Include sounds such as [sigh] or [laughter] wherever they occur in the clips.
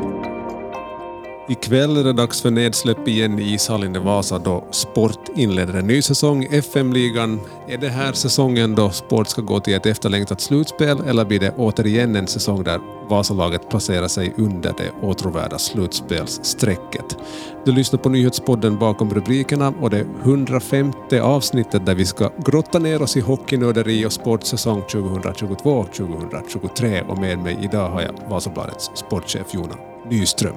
Thank you. Ikväll är det dags för nedsläpp igen i ishallen i Vasa då Sport inleder en ny säsong i FM-ligan. Är det här säsongen då Sport ska gå till ett efterlängtat slutspel eller blir det återigen en säsong där Vasalaget placerar sig under det åtråvärda slutspelsstrecket? Du lyssnar på nyhetspodden bakom rubrikerna och det 105 avsnittet där vi ska grotta ner oss i hockeynörderi och sportsäsong 2022-2023 och med mig idag har jag Vasabladets sportchef Jona Nyström.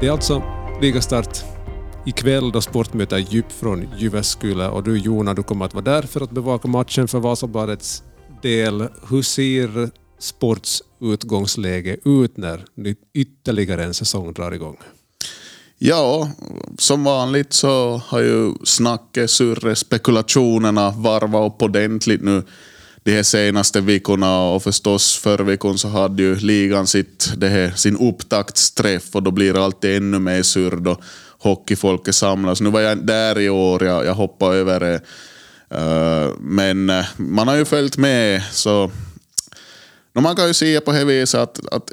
Det är alltså ligastart ikväll då Sportmöte är Djup från Jyväskylä och du Jona, du kommer att vara där för att bevaka matchen för Vasabladets del. Hur ser Sports utgångsläge ut när ytterligare en säsong drar igång? Ja, som vanligt så har ju snacket, surret, spekulationerna varvat upp ordentligt nu de här senaste veckorna och förstås förra veckan så hade ju ligan sitt, det här, sin upptaktsträff och då blir det alltid ännu mer surr då hockeyfolket samlas. Nu var jag där i år, jag, jag hoppade över det. Uh, men eh, man har ju följt med så man kan ju se på det viset att, att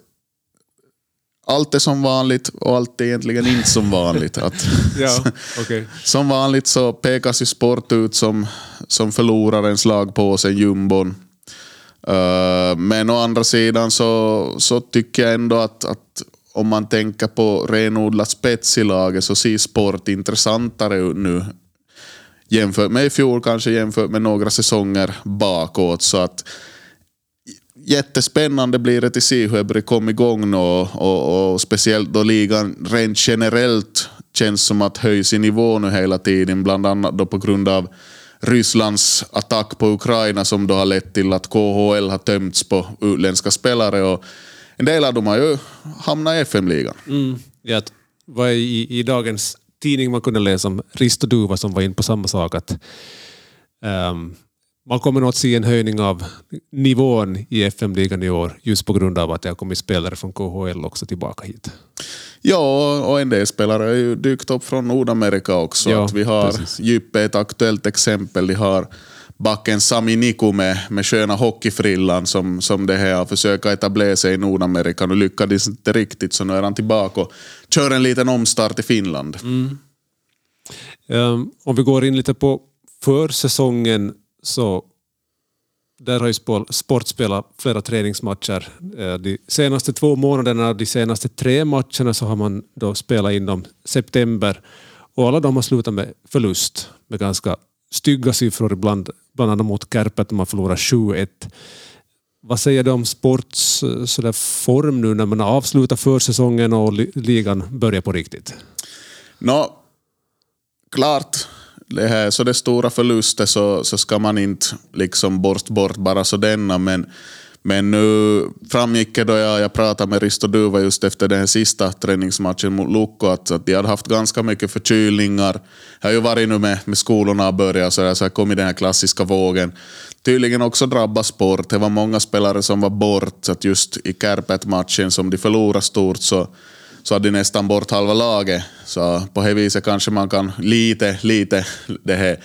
allt är som vanligt och allt är egentligen inte som vanligt. [laughs] Att, ja, [laughs] okay. Som vanligt så pekas ju sport ut som, som förlorarens lag på sig, jumbon. Uh, men å andra sidan så, så tycker jag ändå att, att om man tänker på renodlat spets i laget så ser sport intressantare ut nu. Jämfört med i fjol, kanske jämfört med några säsonger bakåt. Så att jättespännande blir det att se hur det kom igång och, och, och, speciellt då ligan rent generellt känns som att höjs i nivå nu hela tiden, bland annat då på grund av Rysslands attack på Ukraina som då har lett till att KHL har tömts på utländska spelare och en del av dem har ju hamnat i FM-ligan. Mm. Ja, var i, i dagens tidning man kunde läsa om Risto Duva som var in på samma sak att um, man kommer nog att se en höjning av nivån i FM-ligan i år just på grund av att det har kommit spelare från KHL också tillbaka hit. Ja, och en del spelare har ju dykt upp från Nordamerika också. Ja, att vi har Djupe ett aktuellt exempel. De har backen Sami Niku med, med sköna hockeyfrillan som, som det här har försökt etablera sig i Nordamerika. Nu lyckades inte riktigt så nu är han tillbaka och kör en liten omstart i Finland. Mm. Um, om vi går in lite på försäsongen så där har ju Sport spelat flera träningsmatcher. Eh, de senaste två månaderna, de senaste tre matcherna, så har man då spelat inom september. Och alla de har slutat med förlust, med ganska stygga siffror ibland, bland annat mot Kärpet, man förlorar 7-1. Vad säger du om Sports eh, så form nu när man har avslutat försäsongen och ligan börjar på riktigt? Nå, klart det här, så det stora förluster så, så ska man inte liksom bort, bort bara så denna. Men, men nu framgick det då jag, jag pratade med Risto Duva just efter den sista träningsmatchen mot Lukko att, att de hade haft ganska mycket förkylningar. Jag har ju varit nu med, med skolorna och börjat så, så jag kom i den här klassiska vågen. Tydligen också drabbat sport. Det var många spelare som var bort. Så att just i Kärpät-matchen som de förlorade stort så så hade de nästan bort halva laget. Så på det viset kanske man kan lite, lite det här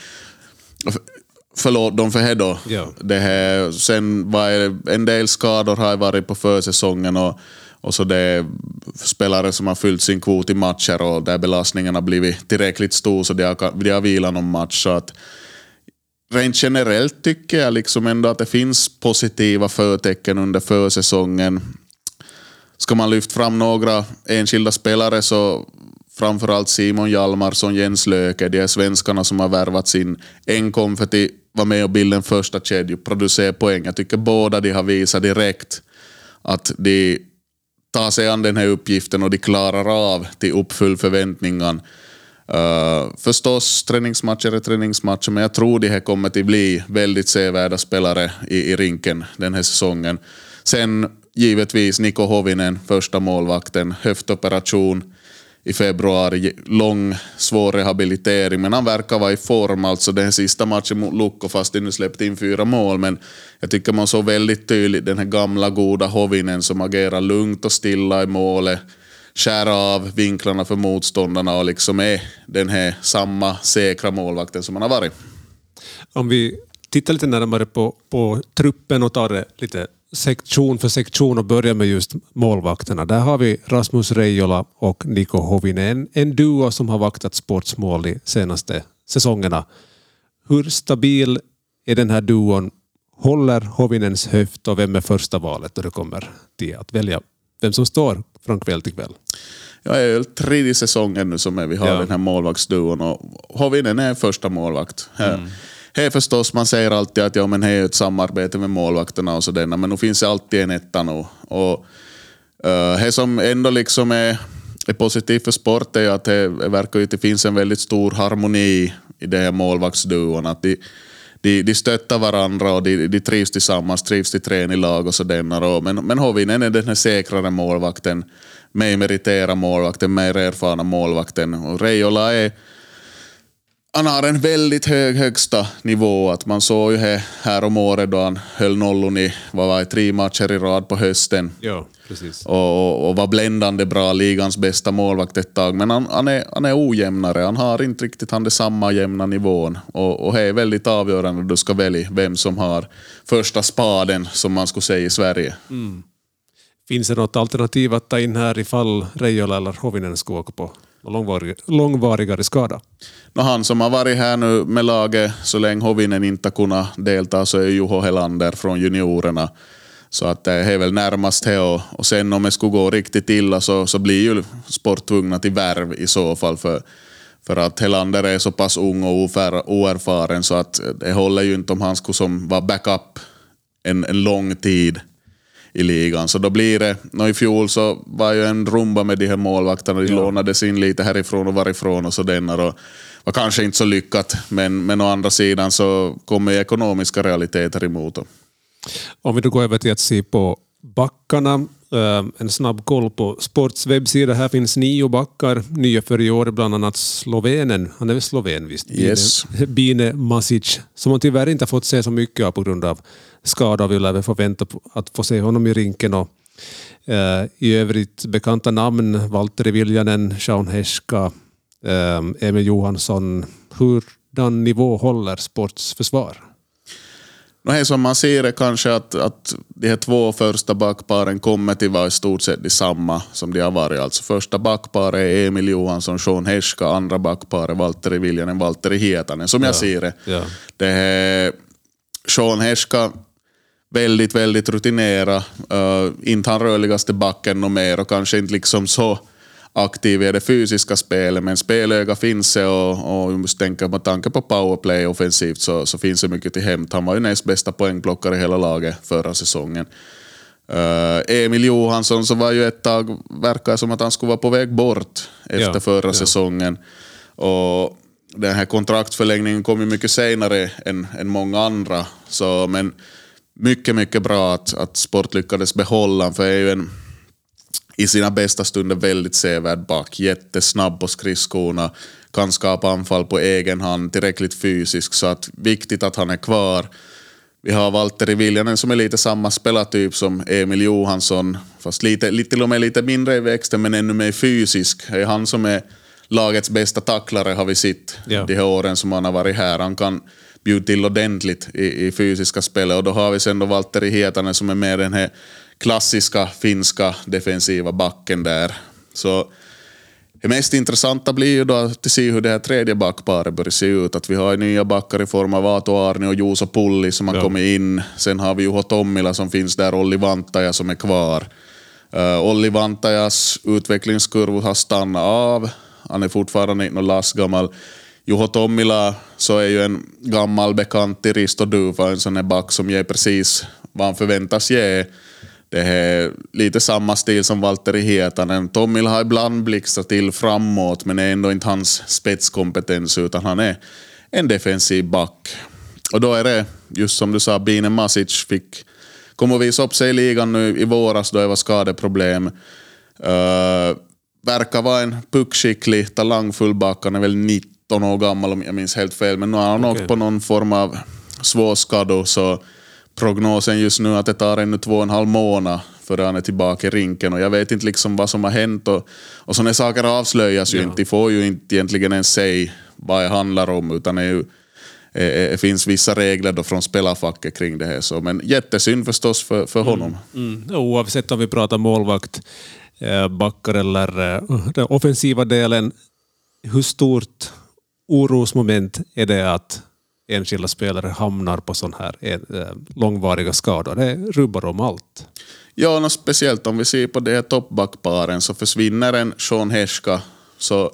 Förlåt dem för det då. Ja. Det här, sen var det, en del skador har varit på försäsongen och, och så det spelare som har fyllt sin kvot i matcher och där belastningen har blivit tillräckligt stor så de har, de har vilat någon match. Så att, rent generellt tycker jag liksom ändå att det finns positiva förtecken under försäsongen. Ska man lyfta fram några enskilda spelare så framförallt Simon Hjalmarsson, Jens Löke, de är svenskarna som har värvats in. En kom för att vara med och bilda en första kedja och producera poäng. Jag tycker båda de har visat direkt att de tar sig an den här uppgiften och de klarar av till uppfyll förväntningen. Uh, förstås, träningsmatcher är träningsmatcher, men jag tror de här kommer att bli väldigt sevärda spelare i, i rinken den här säsongen. Sen givetvis Niko Hovinen, första målvakten, höftoperation i februari, lång, svår rehabilitering, men han verkar vara i form. Alltså den sista matchen mot Lukko, fast de nu släppte in fyra mål, men jag tycker man såg väldigt tydligt den här gamla goda Hovinen som agerar lugnt och stilla i målet. Skär av vinklarna för motståndarna och liksom är den här samma säkra målvakten som han har varit. Om vi tittar lite närmare på, på truppen och tar det lite sektion för sektion och börjar med just målvakterna. Där har vi Rasmus Reijola och Niko Hovinen. En, duo som har vaktat sportsmål de senaste säsongerna. Hur stabil är den här duon? Håller Hovinens höft och vem är första valet då det kommer till att välja vem som står från kväll till kväll? Jag är väl tredje säsongen nu som vi har Ja. den här målvaktsduon och Hovinen är första målvakt. Här, här förstås, man säger alltid att ja, men här är ett samarbete med målvakterna och sådär, men nu finns det alltid en etta nu. Och eh, uh, det som ändå liksom är, är positivt för sport är att det verkar ju att det finns en väldigt stor harmoni i den här målvaktsduon. Att de, de, de stöttar varandra och de, de trivs tillsammans, trivs till träning och sådär. Och, men, men Hovinen är den här säkrare målvakten, mer meriterade målvakten, mer erfarna målvakten. Och Reijola är han har en väldigt hög högsta nivå. Att man såg ju här, här om året då han höll nollon i vad var det, tre matcher i rad på hösten. Ja, precis. Och, och, och var bländande bra, ligans bästa målvakt ett tag. Men han, han, är, han är ojämnare, han har inte riktigt han det samma jämna nivån. Och, och det är väldigt avgörande du ska välja vem som har första spaden, som man skulle säga i Sverige. Finns det något alternativ att ta in här ifall Reijola eller Hovinen ska åka på långvarig, långvarigare skada? No, han som har varit här nu med laget så länge Hovinen inte har kunnat delta så är Juho Helander från juniorerna. Så att eh, det är väl närmast det och, och sen om det skulle gå riktigt illa så, så blir ju sport tvungna till värv i så fall. För, för att Helander är så pass ung och ofär, oerfaren så att eh, det håller ju inte om han skulle som vara backup en, en lång tid i ligan. Så då blir det, nå i fjol så var ju en rumba med de här målvakterna, de lånades in lite härifrån och varifrån och sådär. Och var kanske inte så lyckat, men, men å andra sidan så kommer ekonomiska realiteter emot. dem. Om vi då går över till att se på backarna. eh, En snabb koll på Sports webbsida. Här finns nio backar, nya för i år, bland annat slovenen. Han är väl sloven visst? Yes. Bine, Bine Masic, som man tyvärr inte har fått se så mycket av på grund av skada. Vi lär få vänta på att få se honom i rinken. Och, eh, I övrigt bekanta namn, Valtteri Viljanen, Sean Heska, eh, Emil Johansson. Hurdan nivå håller Sports försvar? Som man ser är kanske att, att de här två första backparen kommer till vara i stort sett de samma som de har varit. Alltså första backparet är Emil Johansson, Sean Heska, andra backparet Valtteri Viljanen, Valtteri Hietanen, som jag ser det. Ja. Det är Sean Heska, väldigt, väldigt rutinerad. Uh, inte han rörligaste backen och mer och kanske inte liksom så aktiv i det fysiska spelet, men spelöga finns det och, och just tänka med tanke på powerplay offensivt så, så finns det mycket till hämt. Han var ju näst bästa poängplockare i hela laget förra säsongen. Uh, Emil Johansson så var ju ett tag, verkar som att han skulle vara på väg bort efter Ja, förra ja. säsongen. Och den här kontraktförlängningen kom ju mycket senare än, än många andra. Så, men mycket, mycket bra att, att Sport lyckades behålla honom, för är ju en i sina bästa stunder väldigt sevärd back. Jättesnabb på skridskorna, kan skapa anfall på egen hand, tillräckligt fysisk. Så att viktigt att han är kvar. Vi har Valtteri Viljanen som är lite samma spelartyp som Emil Johansson, fast lite, lite, till och med lite mindre i växten men ännu mer fysisk. Det är han som är lagets bästa tacklare har vi sett Ja. de här åren som han har varit här. Han kan bjuda till ordentligt i, i fysiska spelet och då har vi sen då Valtteri Hietanen som är mer den här klassiska finska defensiva backen där. Så det mest intressanta blir ju då att se hur det här tredje backparet börjar se ut. Att vi har nya backar i form av Ato Arni och Juuso Pulli som har Ja. kommit in. Sen har vi Juho Tommila som finns där, Olli Vantaja som är kvar. Uh, Olli Vantajas utvecklingskurva har stannat av. Han är fortfarande inte någon lastgammal. Juho Tommila så är ju en gammal bekant till Risto Duva, en sån här back som ger precis vad han förväntas ge. Det är lite samma stil som Valtteri Hietanen. Tommila har ibland blixtrat till framåt men är ändå inte hans spetskompetens utan han är en defensiv back. Och då är det, just som du sa, Bine Masic fick kom och visa upp sig i ligan nu i våras då det var skadeproblem. Uh, verkar vara en puckskicklig, talangfull back. Han är väl 19 år gammal om jag minns helt fel. Men nu har han Okej. åkt på någon form av svår skada så prognosen just nu är att det tar ännu två och en halv månad före han är tillbaka i rinken. Och jag vet inte liksom vad som har hänt. Och, och sådana saker avslöjas ju Ja. inte. De får ju inte egentligen ens säga vad det handlar om. Utan det, ju, eh, eh, det finns vissa regler då från spelarfacket kring det här. Så, men jättesynd förstås för, för honom. Mm. Oavsett om vi pratar målvakt, eh, backar eller den offensiva delen, hur stort orosmoment är det att enskilda spelare hamnar på sådana här eh, långvariga skador? Det rubbar om allt. Ja, no, speciellt om vi ser på de här toppbackparen så försvinner en Sean Heska så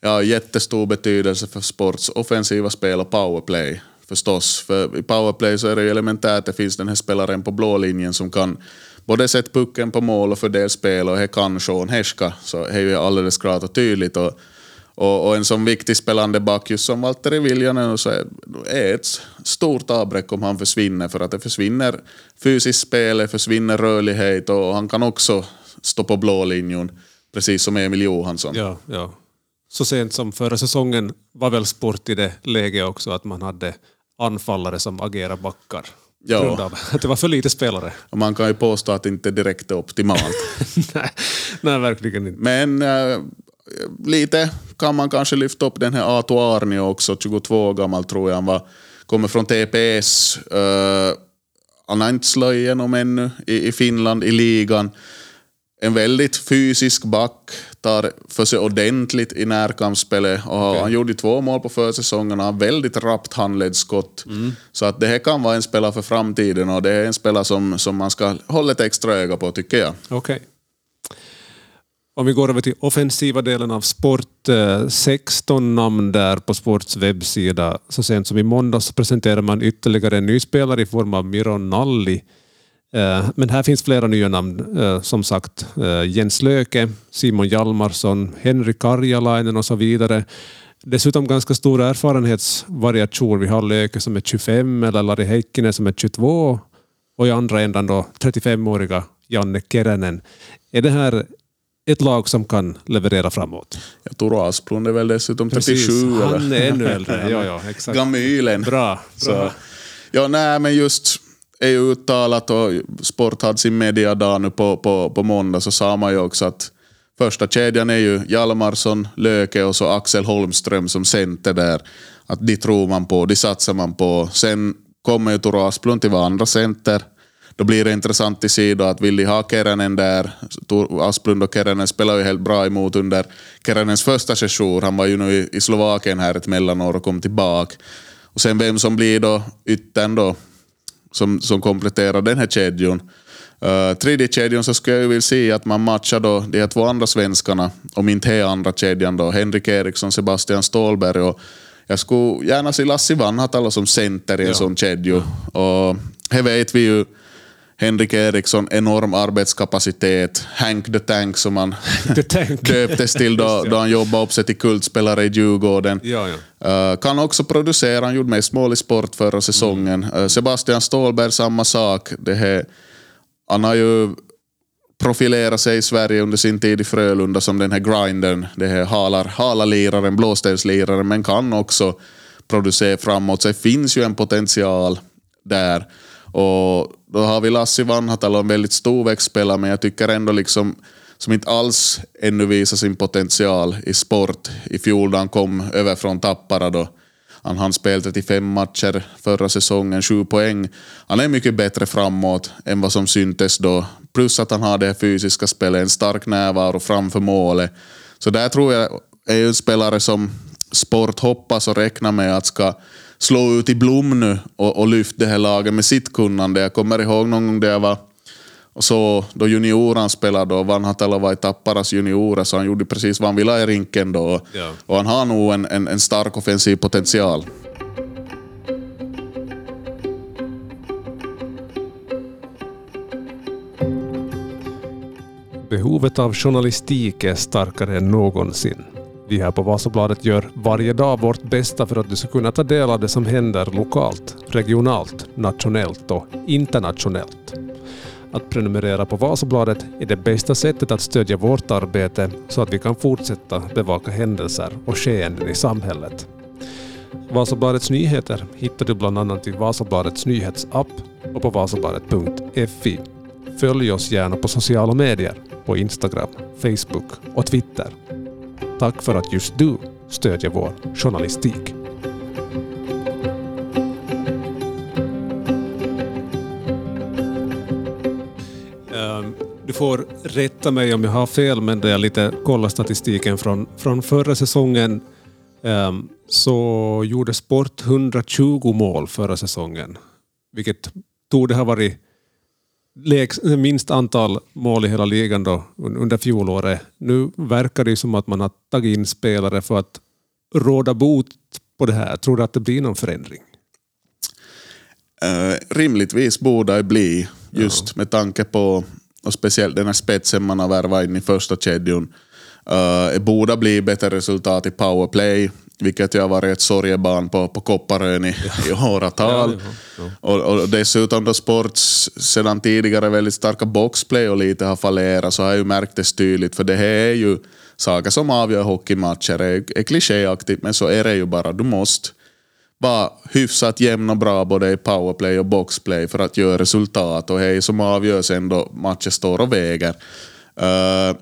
ja, jättestor betydelse för sports offensiva spel och powerplay förstås. För i powerplay så är det ju elementärt att det finns den här spelaren på blå linjen som kan både sätta pucken på mål och fördela spel och det kan Sean Heska. Så det är ju alldeles klart och tydligt. Och, och, och en sån viktig spelande back just som Valtteri Viljanen så är är ett stort avbräck om han försvinner för att det försvinner fysiskt spel, det försvinner rörlighet och han kan också stå på blå linjen precis som Emil Johansson. Ja, ja. Så sent som förra säsongen var väl sport i det läget också att man hade anfallare som agerade backar. Ja. [laughs] Att det var för lite spelare. Och man kan ju påstå att det inte direkt är optimalt. [laughs] nej, nej, verkligen inte. Men äh, lite kan man kanske lyfta upp den här Ato Arnio också, 22 år gammal tror jag han var. Kommer från TPS. Äh, han har inte slagit igenom ännu i, i Finland, i ligan. En väldigt fysisk back, tar för sig ordentligt i närkampsspelet. Och Han gjorde två mål på försäsongen och har väldigt rappt handledsskott. Så att det här kan vara en spelare för framtiden och det är en spelare som, som man ska hålla ett extra öga på tycker jag. Okej. Om vi går över till offensiva delen av sport. Eh, 16 namn där på Sports webbsida. Så sent som i måndags presenterade man ytterligare en ny spelare i form av Miron Nalli. Eh, men här finns flera nya namn. Eh, som sagt, Jens Löke, Simon Hjalmarsson, Henry Karjalainen och så vidare. Dessutom ganska stor erfarenhetsvariation. Vi har Löke som är 25 eller Lari Heikkinen som är 22 och i andra ändan då 35-åriga Janne Keränen. Är det här ett lag som kan leverera framåt? Ja, Turo Asplund är väl dessutom 37 eller? Han är ännu äldre. [laughs] ja, ja, exakt. Gamylen. Bra. Så, bra. ja, nej, men just är ju uttalat och Sport hade sin mediadag nu på, på, på måndag så sa man ju också att första kedjan är ju Hjalmarsson, Löke och så Axel Holmström som center där. Att de tror man på, de satsar man på. Sen kommer ju Turo Asplund till vara andra center. Då blir det intressant i sidan att vill de ha Keränen där, Asplund och Keränen spelar ju helt bra emot under Keränens första session. Han var ju nu i, Slovakien här ett mellanår och kom tillbaka. Och sen vem som blir då yttern då, som, som kompletterar den här kedjan. Uh, tredje kedjan så skulle jag ju vilja se att man matchar då de här två andra svenskarna, om inte är andra kedjan då, Henrik Eriksson, Sebastian Ståhlberg och jag skulle gärna se Lassi Vanhatalo som center i en Ja. sån kedja. Och här vet vi ju Henrik Eriksson, enorm arbetskapacitet. Hank the Tank som han Tank. [laughs] döptes till då, då han jobbade upp sig till kultspelare i Djurgården. Ja, ja. Uh, kan också producera, han gjorde mest mål i sport förra säsongen. Uh, Sebastian Ståhlberg, samma sak. Det här, han har ju profilerat sig i Sverige under sin tid i Frölunda som den här grindern, det här halar, halaliraren, blåstensliraren, men kan också producera framåt. Så det finns ju en potential där. Och då har vi Lassi Vanhatalo, en väldigt stor växtspelare, men jag tycker ändå liksom som inte alls ännu visar sin potential i sport. I fjol då han kom över från Tappara då. Han hann spela 35 matcher förra säsongen, 7 poäng. Han är mycket bättre framåt än vad som syntes då. Plus att han har det här fysiska spelet, en stark närvaro framför målet. Så där tror jag är ju en spelare som Sport hoppas och räknar med att ska slå ut i blom nu och, och lyfta det här laget med sitt kunnande. Jag kommer ihåg någon gång där jag var och så då junioran spelade och Vanhatalo var i Tapparas juniorer så han gjorde precis vad han ville i rinken då. Ja. Och han har nog en, en, en stark offensiv potential. Behovet av journalistik är starkare än någonsin. Vi här på Vasabladet gör varje dag vårt bästa för att du ska kunna ta del av det som händer lokalt, regionalt, nationellt och internationellt. Att prenumerera på Vasabladet är det bästa sättet att stödja vårt arbete så att vi kan fortsätta bevaka händelser och skeenden i samhället. Vasabladets nyheter hittar du bland annat i Vasabladets nyhetsapp och på vasabladet.fi. Följ oss gärna på sociala medier, på Instagram, Facebook och Twitter. Tack för att just du stödjer vår journalistik. Ehm, du får rätta mig om jag har fel, men när jag lite kollar statistiken från, från förra säsongen ehm, så gjorde Sport 120 mål förra säsongen. Vilket torde ha varit lägst, minst antal mål i hela ligan då, un- under fjolåret. Nu verkar det som att man har tagit in spelare för att råda bot på det här. Tror du att det blir någon förändring? Eh, rimligtvis borde det bli, just med tanke på, och speciellt den här spetsen man har värvat in i första kedjan. Uh, det borde bli bättre resultat i powerplay, vilket ju har varit ett sorgebarn på, på Kopparön i, i åratal. Och, och dessutom då Sports sedan tidigare väldigt starka boxplay och lite har fallerat så har jag ju märkt det tydligt, för det här är ju saker som avgör hockeymatcher. Det är, är klichéaktigt, men så är det ju bara. Du måste vara hyfsat jämn och bra både i powerplay och boxplay för att göra resultat. Och det är som avgör sen då matchen står och väger. Uh,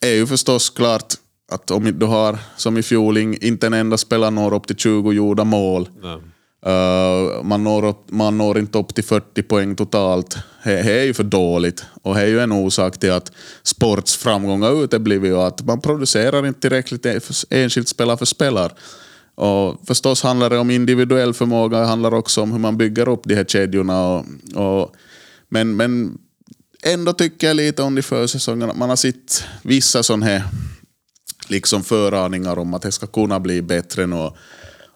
är ju förstås klart att om du har, som i fjol, inte en enda spelare når upp till 20 gjorda mål. Uh, man, når upp, man når inte upp till 40 poäng totalt. Det är ju för dåligt. Och det är ju en orsak till att sports framgångar uteblivit och att man producerar inte tillräckligt enskilt spelare för spelare. Och förstås handlar det om individuell förmåga, det handlar också om hur man bygger upp de här kedjorna. Och, och, men, men ändå tycker jag lite under försäsongen att man har sett vissa sådana här liksom föraningar om att det ska kunna bli bättre. nu.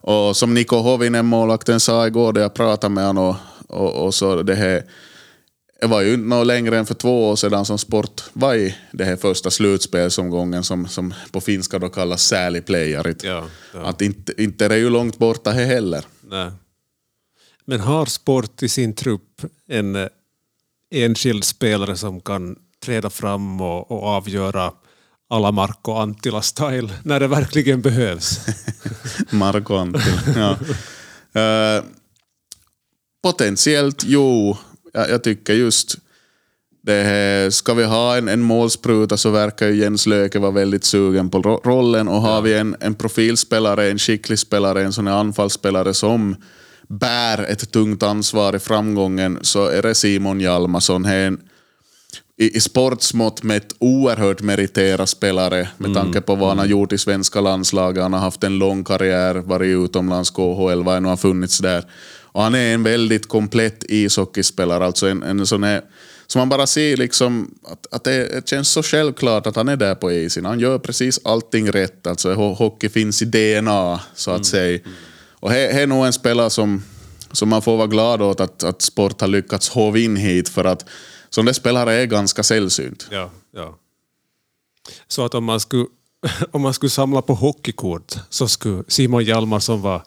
Och som Niko Hovinen, målvakten, sa igår när jag pratade med honom, och, och, och så det här det var ju inte något längre än för två år sedan som Sport var i det här första slutspelsomgången som, som på finska då kallas säliplayerit. Ja, ja. Att inte, inte är det ju långt borta här heller. Nej. Men har Sport i sin trupp en eh, enskild spelare som kan träda fram och, och avgöra alla Marco Antila-style när det verkligen behövs? [laughs] Marko Anttila. ja. Eh, potentiellt, jo. Jag, jag tycker just det här, ska vi ha en, en målspruta så verkar ju Jens Löke vara väldigt sugen på ro- rollen och har vi en, en profilspelare, en skicklig spelare, en sån här anfallsspelare som bär ett tungt ansvar i framgången så är det Simon Hjalmarsson. En, i, i sportsmått mätt oerhört meriterad spelare med tanke på vad han har gjort i svenska landslaget. Han har haft en lång karriär, varit utomlands, KHL, vad nu har funnits där. Och han är en väldigt komplett ishockeyspelare, alltså en, en sån här så man bara ser liksom att, att det, känns så självklart att han är där på isen. Han gör precis allting rätt. Alltså ho- hockey finns i DNA, så att säga. Och det är nog en spelare som, som man får vara glad åt att, att sport har lyckats hova in hit, för att sådana spelare är ganska sällsynt. Ja, ja. Så att om man skulle, [laughs] om man skulle samla på hockeykort så skulle Simon Hjalmarsson vara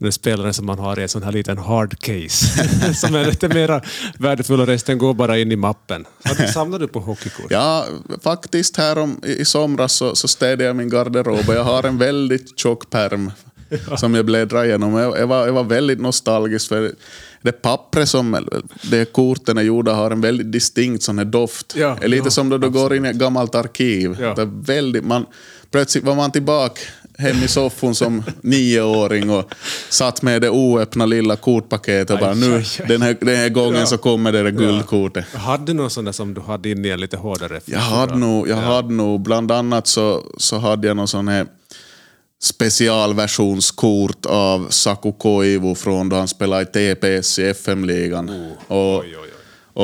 den spelare som man har i en sån här liten hard case. [laughs] som är lite mer värdefull och resten går bara in i mappen. Samlar du på hockeykort? Ja, faktiskt här om, i, i somras så, så städade jag min garderob och jag har en väldigt tjock perm [laughs] som jag bläddrar igenom. Jag, jag, var, jag var väldigt nostalgisk för det pappret som de korten är gjorda har en väldigt distinkt sån här doft. Ja, det är lite ja, som då du går in i ett gammalt arkiv. Ja. Det är väldigt, man, plötsligt var man tillbaka hem i soffan som [laughs] nioåring och satt med det oöppna lilla kortpaketet och bara nu, aj, aj. Den, här, den här gången Ja. så kommer det där guldkortet. Hade du någon sån där som du hade in i en lite hårdare Jag hade nog, jag hade nog, bland annat så, så hade jag någon sån här specialversionskort av Saku Koivu från då han spelade i TPS i FM-ligan. och Oh, oj, oj, oj.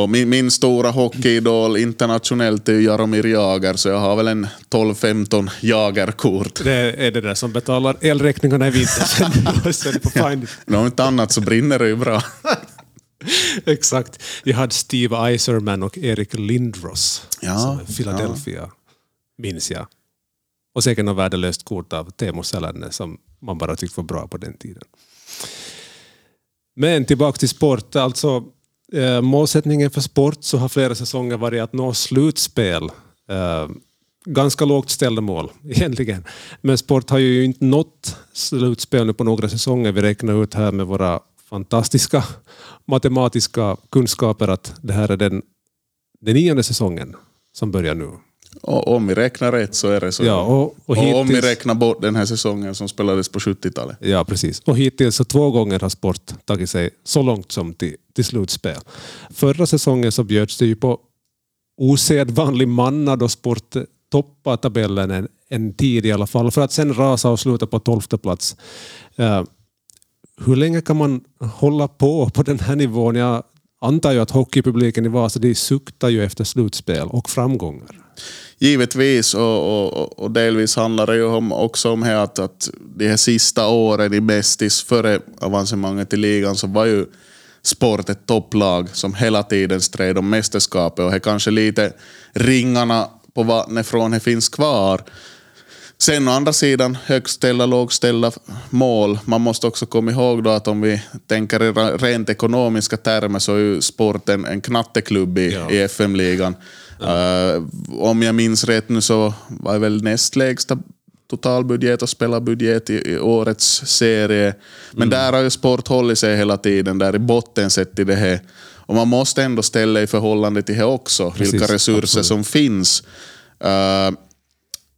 och min, min stora hockeyidol internationellt är ju Jaromir Jagr, så jag har väl en 12-15 Jagr-kort. Det är det där som betalar elräkningarna i vinter. [laughs] Om inte annat så brinner det ju bra. [laughs] Exakt. Jag hade Steve Eiserman och Erik Lindros. Ja, som Philadelphia, minns jag. Och säkert något värdelöst kort av Teemu Selänne som man bara tyckte var bra på den tiden. Men tillbaka till sport. Alltså, eh, målsättningen för sport så har flera säsonger varit att nå slutspel. Eh, ganska lågt ställda mål [laughs] egentligen. Men sport har ju inte nått slutspel nu på några säsonger. Vi räknar ut här med våra fantastiska matematiska kunskaper att det här är den den nionde säsongen som börjar nu. Och om vi räknar rätt så är det så. Ja, och, och, och om vi räknar bort den här säsongen som spelades på 70-talet. ja, precis. och hittills så två gånger har Sport tagit sig så långt som till, till slutspel. Förra säsongen så bjöds det ju på osedvanlig manna då Sport toppade tabellen en, en tid i alla fall, för att sen rasa och sluta på tolfte plats. Eh, hur länge kan man hålla på på den här nivån? Jag antar ju att hockeypubliken i Vasa de suktar ju efter slutspel och framgångar. Givetvis, och, och, och delvis handlar det ju om, också om här att, att de här sista åren i Mestis före avancemanget i ligan så var ju Sport ett topplag som hela tiden stred om mästerskapet och det kanske lite ringarna på vattnet från det finns kvar. Sen å andra sidan, högställda, lågställda mål. Man måste också komma ihåg då att om vi tänker i rent ekonomiska termer så är ju sporten en knatteklubb i, Ja. i FM-ligan. Eh, om jag minns rätt nu så var det väl näst lägsta totalbudget och spelarbudget i, i årets serie. Men där har ju sport hållit sig hela tiden, där i botten sett i det här. Och man måste ändå ställa i förhållande till det också, Precis, vilka resurser absolut. som finns. Eh,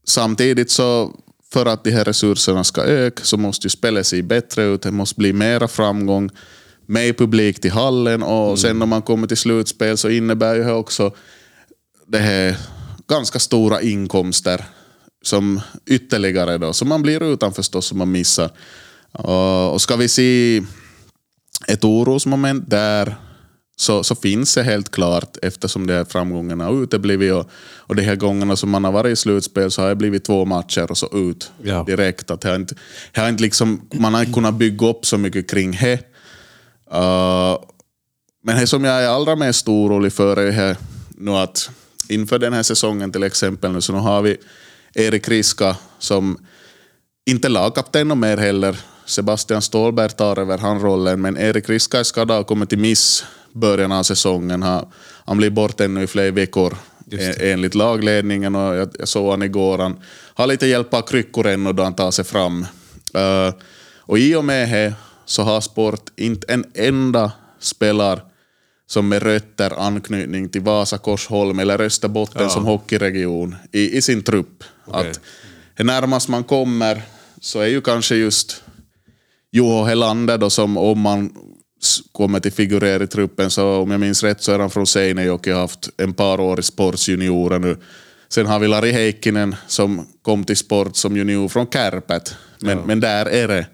Samtidigt så, för att de här resurserna ska öka, så måste ju spelet se bättre ut. Det måste bli mera framgång, mer publik till hallen och sen när man kommer till slutspel så innebär ju det också det här ganska stora inkomster som ytterligare då, som man blir utan förstås, som man missar. Och, ska vi se ett orosmoment där så, så finns det helt klart eftersom de här framgångarna har uteblivit och, och de här gångerna som man har varit i slutspel så har det blivit två matcher och så ut Ja. direkt. Att det har inte, det har inte liksom, man har inte kunnat bygga upp så mycket kring det. Uh, men det som jag är allra mest orolig för är här, nu att inför den här säsongen till exempel nu, så nu har vi Erik Riska som inte lagkapten mer heller. Sebastian Ståhlberg tar över han rollen, men Erik Riska är skadad och kommer till miss början av säsongen. Han, blir bort ännu i flera veckor enligt lagledningen och jag, såg han igår. Han har lite hjälp av kryckor ännu då han tar sig fram. Eh, och i och med det så har Sport inte en enda spelare som med rötter anknytning till Vasa, Korsholm eller Österbotten Ja. som hockeyregion i, i sin trupp. Okej. Att det närmast man kommer så är ju kanske just Juho Helander då som om man kommer till figurera i truppen så om jag minns rätt så är han från Seinejoki och har haft en par år i Sports juniorer nu. Sen har vi Lari Heikkinen som kom till Sport som junior från Kärpät. Men, men där är det.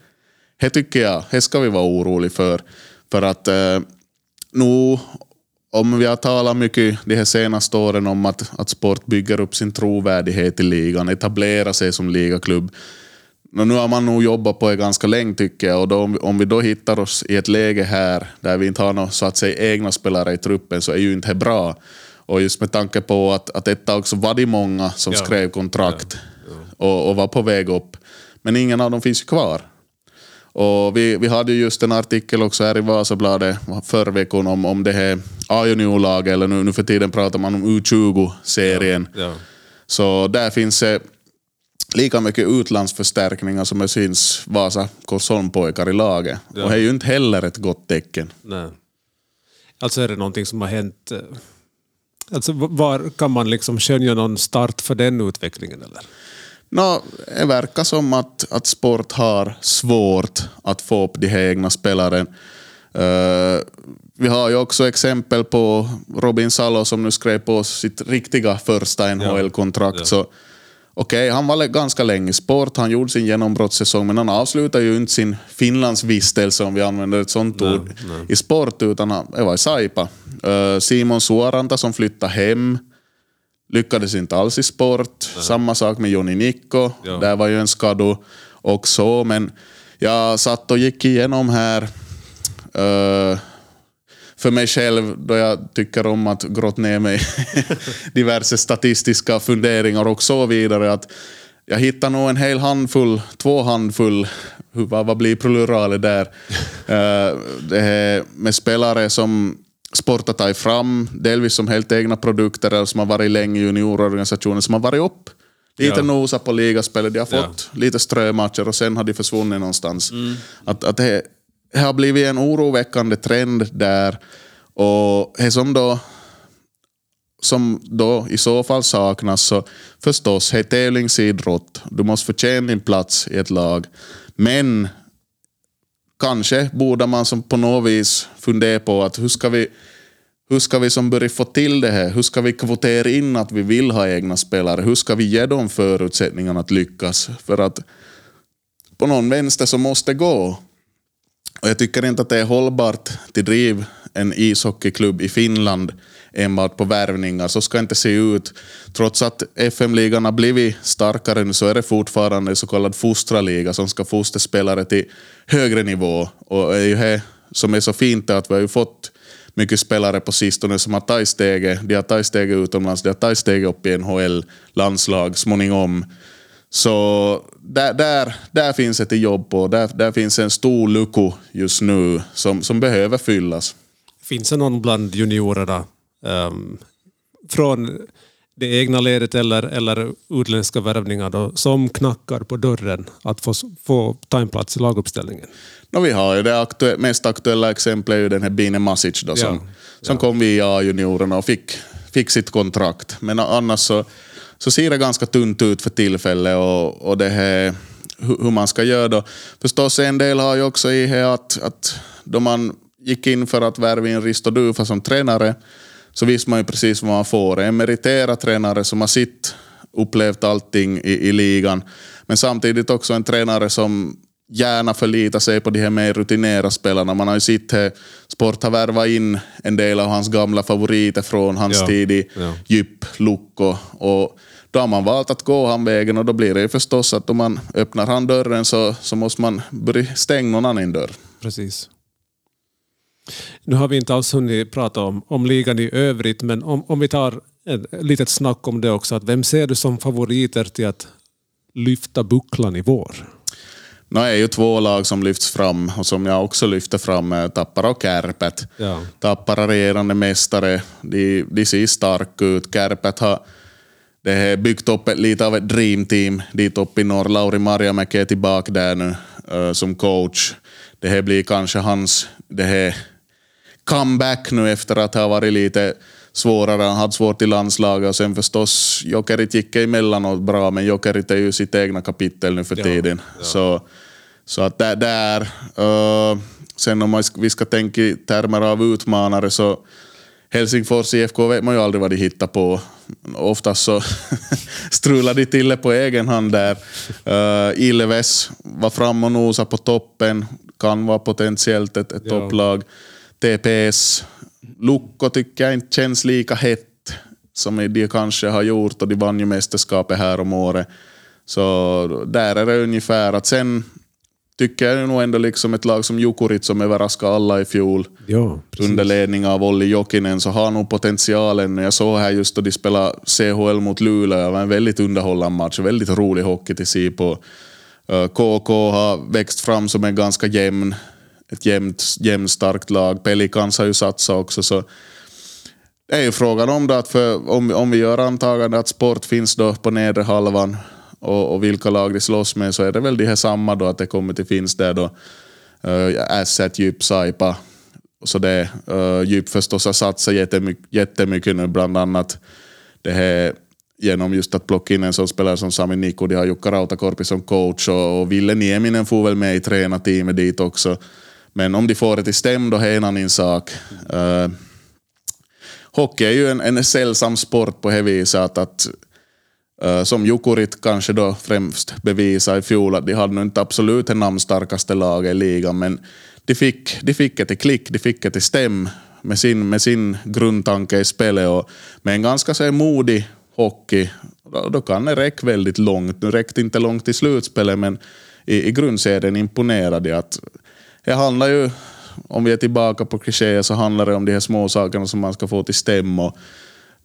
Det tycker jag, det ska vi vara oroliga för. För att eh, nu, om vi har talat mycket de här senaste åren om att, att sport bygger upp sin trovärdighet i ligan, etablerar sig som ligaklubb. Nå, nu har man nog jobbat på det ganska länge tycker jag och då, om, vi, då hittar oss i ett läge här där vi inte har några så att säga egna spelare i truppen så är ju inte det bra. Och just med tanke på att, att ett tag så var det många som Ja. skrev kontrakt Och, och var på väg upp. Men ingen av dem finns ju kvar. Och vi, vi hade ju just en artikel också här i Vasabladet förra veckan om, om det här A-juniorlaget, eller nu, nu för tiden pratar man om U20-serien. Ja. Så där finns det lika mycket utlandsförstärkningar som det syns Vasa Korsholm-pojkar i laget. Ja. Och det är ju inte heller ett gott tecken. Nej. Alltså är det någonting som har hänt... eh, Alltså var kan man liksom skönja någon start för den utvecklingen eller? Nå, det verkar som att, att sport har svårt att få upp de här egna spelaren. Eh, vi har ju också exempel på Robin Salo som nu skrev på sitt riktiga första NHL-kontrakt. Ja. Så Okej, han var ganska länge i sport, han gjorde sin genombrottssäsong, men han avslutade ju inte sin Finlandsvistelse, om vi använder ett sånt Nej, ord, nej. i sport, utan han var i Saipa. Eh, Simon Suoranta som flyttade hem, lyckades inte alls i sport. Samma sak med Joni Nikko, Ja. där var ju en skado också, men jag satt och gick igenom här eh, för mig själv, då jag tycker om att grotta ner mig [laughs] diverse statistiska funderingar och så vidare, att jag hittar nog en hel handfull, två handfull, vad, vad blir pluralet där, [laughs] Eh, det här med spelare som Sport tagit fram, delvis som helt egna produkter eller som har varit länge i juniororganisationen, som har varit upp. Lite Ja. nosa på ligaspelet, de har Ja. fått lite strömatcher och sen har de försvunnit någonstans. Att, att det, det har blivit en oroväckande trend där. Och det som då som då i så fall saknas så förstås, är tävlingsidrott. Du måste förtjäna din plats i ett lag. Men kanske borde man som på något vis fundera på att hur ska vi hur ska vi som börja få till det här? Hur ska vi kvotera in att vi vill ha egna spelare? Hur ska vi ge dem förutsättningarna att lyckas? För att på någon vänster så måste det gå. Och jag tycker inte att det är hållbart till driv en ishockeyklubb i Finland enbart på värvningar. Så ska det inte se ut. Trots att FM-ligan har blivit starkare nu så är det fortfarande en så kallad fostraliga som ska fostra spelare till högre nivå. Och det är ju det som är så fint att vi har ju fått mycket spelare på sistone som har tagit steget. De har tagit steget utomlands, de har tagit steget upp i NHL, landslag, småningom. Så där, där, där finns ett jobb på. Där, där finns en stor lucka just nu som, som behöver fyllas. Finns det någon bland juniorerna um, från det egna ledet eller, eller utländska värvningar då, som knackar på dörren att få, få ta en plats i laguppställningen? No, vi har ju det aktu mest aktuella exemplet är ju den här Bine Masic då, som, ja, som kom via juniorerna och fick, fick sitt kontrakt. Men annars så, så ser det ganska tunt ut för tillfället och, och det här, hur man ska göra då. Förstås en del har ju också i här att, att då man gick in för att värva in Risto Dufa som tränare så visste man ju precis vad man får. En meriterad tränare som har sitt upplevt allting i, i ligan. Men samtidigt också en tränare som gärna förlitar sig på de här mer rutinerade spelarna. Man har ju sett här, Sport har värvat in en del av hans gamla favoriter från hans ja, tid i ja. djup, Lukko. Och då har man valt att gå han vägen och då blir det ju förstås att om man öppnar han dörren så, så måste man börja stänga någon annan dörr. Precis. Nu har vi inte alls hunnit prata om, om ligan i övrigt, men om, om vi tar ett litet snack om det också. Att vem ser du som favoriter till att lyfta bucklan i vår? Nu är ju två lag som lyfts fram och som jag också lyfter fram, Tappara och Kärpet. Ja. Tappara regerande mästare, de, de ser starka ut. Kärpet har det har byggt upp lite av ett dreamteam dit uppe i norr. Lauri Marjamäki är tillbaka där nu uh, som coach. Det här blir kanske hans det här comeback nu efter att ha varit lite svårare. Han hade svårt i landslaget och sen förstås Jokerit gick emellanåt bra men Jokerit är ju sitt egna kapitel nu för ja, tiden. Ja. Så, så att där, där uh, sen om vi ska tänka i termer av utmanare så Helsingfors IFK vet man ju aldrig vad de hittar på. Oftast så [laughs] strular de till det på egen hand där. Uh, Ilves var fram och nosa på toppen, kan vara potentiellt ett, ett ja. topplag. TPS, Lukko tycker jag inte känns lika hett som de kanske har gjort och de vann ju mästerskapet här om året. Så där är det ungefär att sen tycker jag nog ändå liksom ett lag som Jukurit som överraskade alla i fjol ja, under ledning av Olli Jokinen så har nog potentialen. Jag såg här just då de spelade CHL mot Luleå, det var en väldigt underhållande match, väldigt rolig hockey till se på. KK har växt fram som en ganska jämn ett jämnt, jämnstarkt lag. Pelicans har ju satsat också. Så det är ju frågan om det att för, om, om vi gör antagande att sport finns då på nedre halvan och, och vilka lag de slåss med så är det väl de här samma då att det kommer till finns där då eh, uh, Asset, Djup, Saipa. Så det, eh, uh, Djup förstås har satsat jättemycket, jättemycket nu bland annat det här genom just att plocka in en sån spelare som Sami Nikko. De har Jukka Rautakorpi som coach och, och Ville Nieminen får väl med i tränarteamet dit också. Men om de får det till stäm då är en annan sak. Uh, hockey är ju en, en sällsam sport på det viset att, att uh, som Jukurit kanske då främst bevisade i fjol att de hade nu inte absolut det namnstarkaste laget i ligan men de fick, de fick ett till klick, de fick ett till stäm med sin, med sin grundtanke i spelet och med en ganska så modig hockey då kan det räcka väldigt långt. Nu räckte inte långt i slutspelet men i, i grundserien imponerade att det handlar ju, om vi är tillbaka på klichéer, så handlar det om de här små sakerna som man ska få till stäm. Och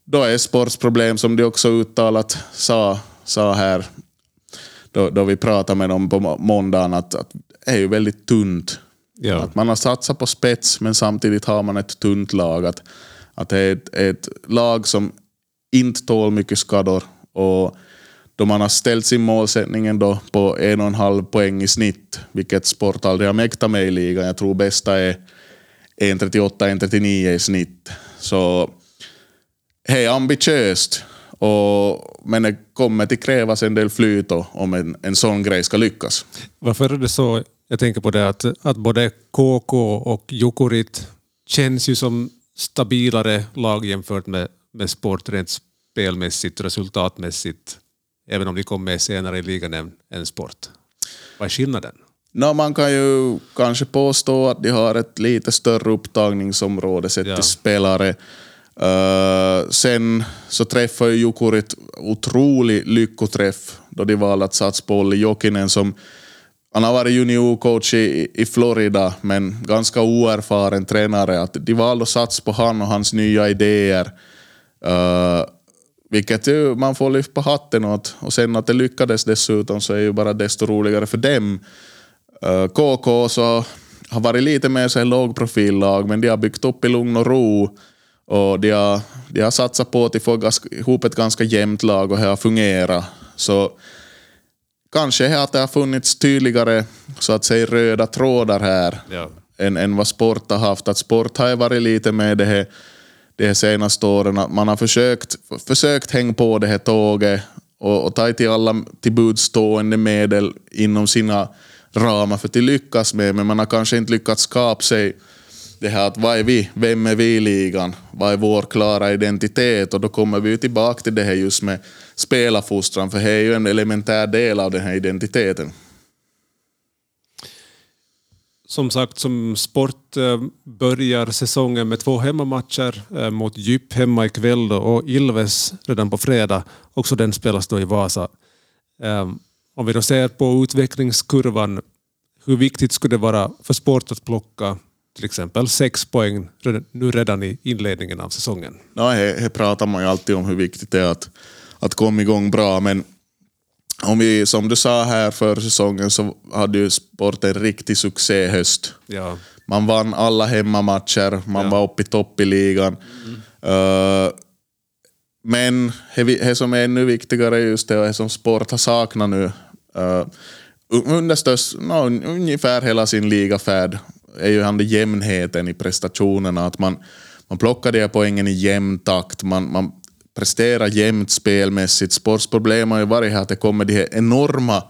då är sportsproblem, som de också uttalat sa, sa här, då, då vi pratade med dem på måndagen, att, att det är ju väldigt tunt. Ja. Att man har satsat på spets, men samtidigt har man ett tunt lag. Att, att det är ett, ett lag som inte tål mycket skador. Och då man har ställt sin målsättning då på en och en halv poäng i snitt, vilket Sport aldrig har mäktat med i ligan. Jag tror bästa är 1.38-1.39 i snitt. Så det är ambitiöst. Och, men det kommer att krävas en del flyt om en, en sån grej ska lyckas. Varför är det så? Jag tänker på det att, att både KK och Jukurit känns ju som stabilare lag jämfört med, med sport rent spelmässigt, resultatmässigt, även om de kom med senare i ligan än, än sport. Vad är skillnaden? No, man kan ju kanske påstå att de har ett lite större upptagningsområde sett Ja. till spelare. Uh, sen så träffar ju Jukurit otrolig lyckoträff då de valde att satsa på Olli Jokinen som han har varit juniorcoach i, i Florida, men ganska oerfaren tränare. Att de valde att satsa på han och hans nya idéer. Uh, vilket ju man får lyfta på hatten åt. Och sen att det lyckades dessutom så är ju bara desto roligare för dem. KK så har varit lite mer så lågprofillag, men de har byggt upp i lugn och ro. Och de har, de har satsat på att ganska, ihop ett ganska jämnt lag och det har fungerat. Så kanske är att det har funnits tydligare så att säga röda trådar här Ja. än, än vad sport har haft. Att sport har varit lite med det här, de senaste åren, att man har försökt, försökt hänga på det här tåget och, och ta till alla till budstående medel inom sina ramar för att lyckas med, men man har kanske inte lyckats skapa sig det här att vad är vi, vem är vi i ligan, vad är vår klara identitet? Och då kommer vi tillbaka till det här just med spelarfostran, för det är ju en elementär del av den här identiteten. Som sagt, som sport eh, börjar säsongen med två hemmamatcher eh, mot Djup hemma ikväll då, och Ilves redan på fredag. Också den spelas då i Vasa. Ehm, om vi då ser på utvecklingskurvan, hur viktigt skulle det vara för sport att plocka till exempel sex poäng redan- nu redan i inledningen av säsongen? Ja, här, här pratar man ju alltid om hur viktigt det är att, att komma igång bra, men om vi, som du sa här för säsongen så hade ju sport en riktig succéhöst. Ja, Man vann alla hemmamatcher, man var uppe i topp i ligan. Uh, men det som är ännu viktigare är just det, och det som sport har saknat nu, uh, under störst, no, ungefär hela sin ligafärd, är ju han jämnheten i prestationerna. Att man, man plockar de här poängen i jämn takt, man, man presterar jämnt spelmässigt. Sportsproblem har ju varit här att det kommer de här enorma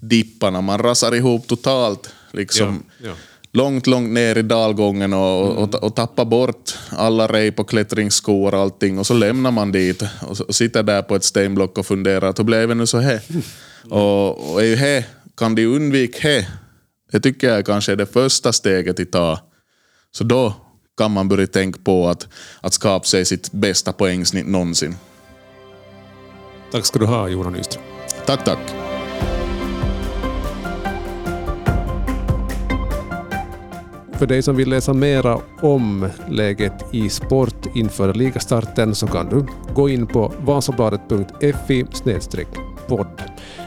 dipparna, man rasar ihop totalt. Liksom, Ja, ja. långt, långt ner i dalgången och, och, och tappar bort alla rep och klättringsskor och allting och så lämnar man dit och, och sitter där på ett stenblock och funderar att hur blev det nu så här? Och, och är ju här, kan de undvika det? Det tycker jag kanske är det första steget att ta. Så då kan man börja tänka på att, att skapa sig sitt bästa poängsnitt någonsin. tack ska du ha Johan Nyström. Tack, tack. För dig som vill läsa mera om läget i sport inför ligastarten så kan du gå in på vasabladet.fi podd.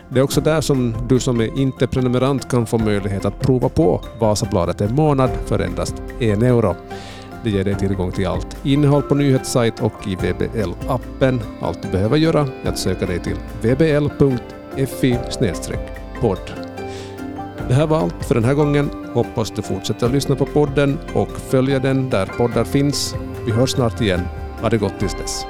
Det är också där som du som är inte prenumerant kan få möjlighet att prova på Vasabladet en månad för endast en euro. Det ger dig tillgång till allt innehåll på nyhetssajt och i VBL-appen. Allt du behöver göra är att söka dig till vbl.fi podd. Det här var allt för den här gången. Hoppas du fortsätter att lyssna på podden och följa den där poddar finns. Vi hörs snart igen. Ha det gott tills dess.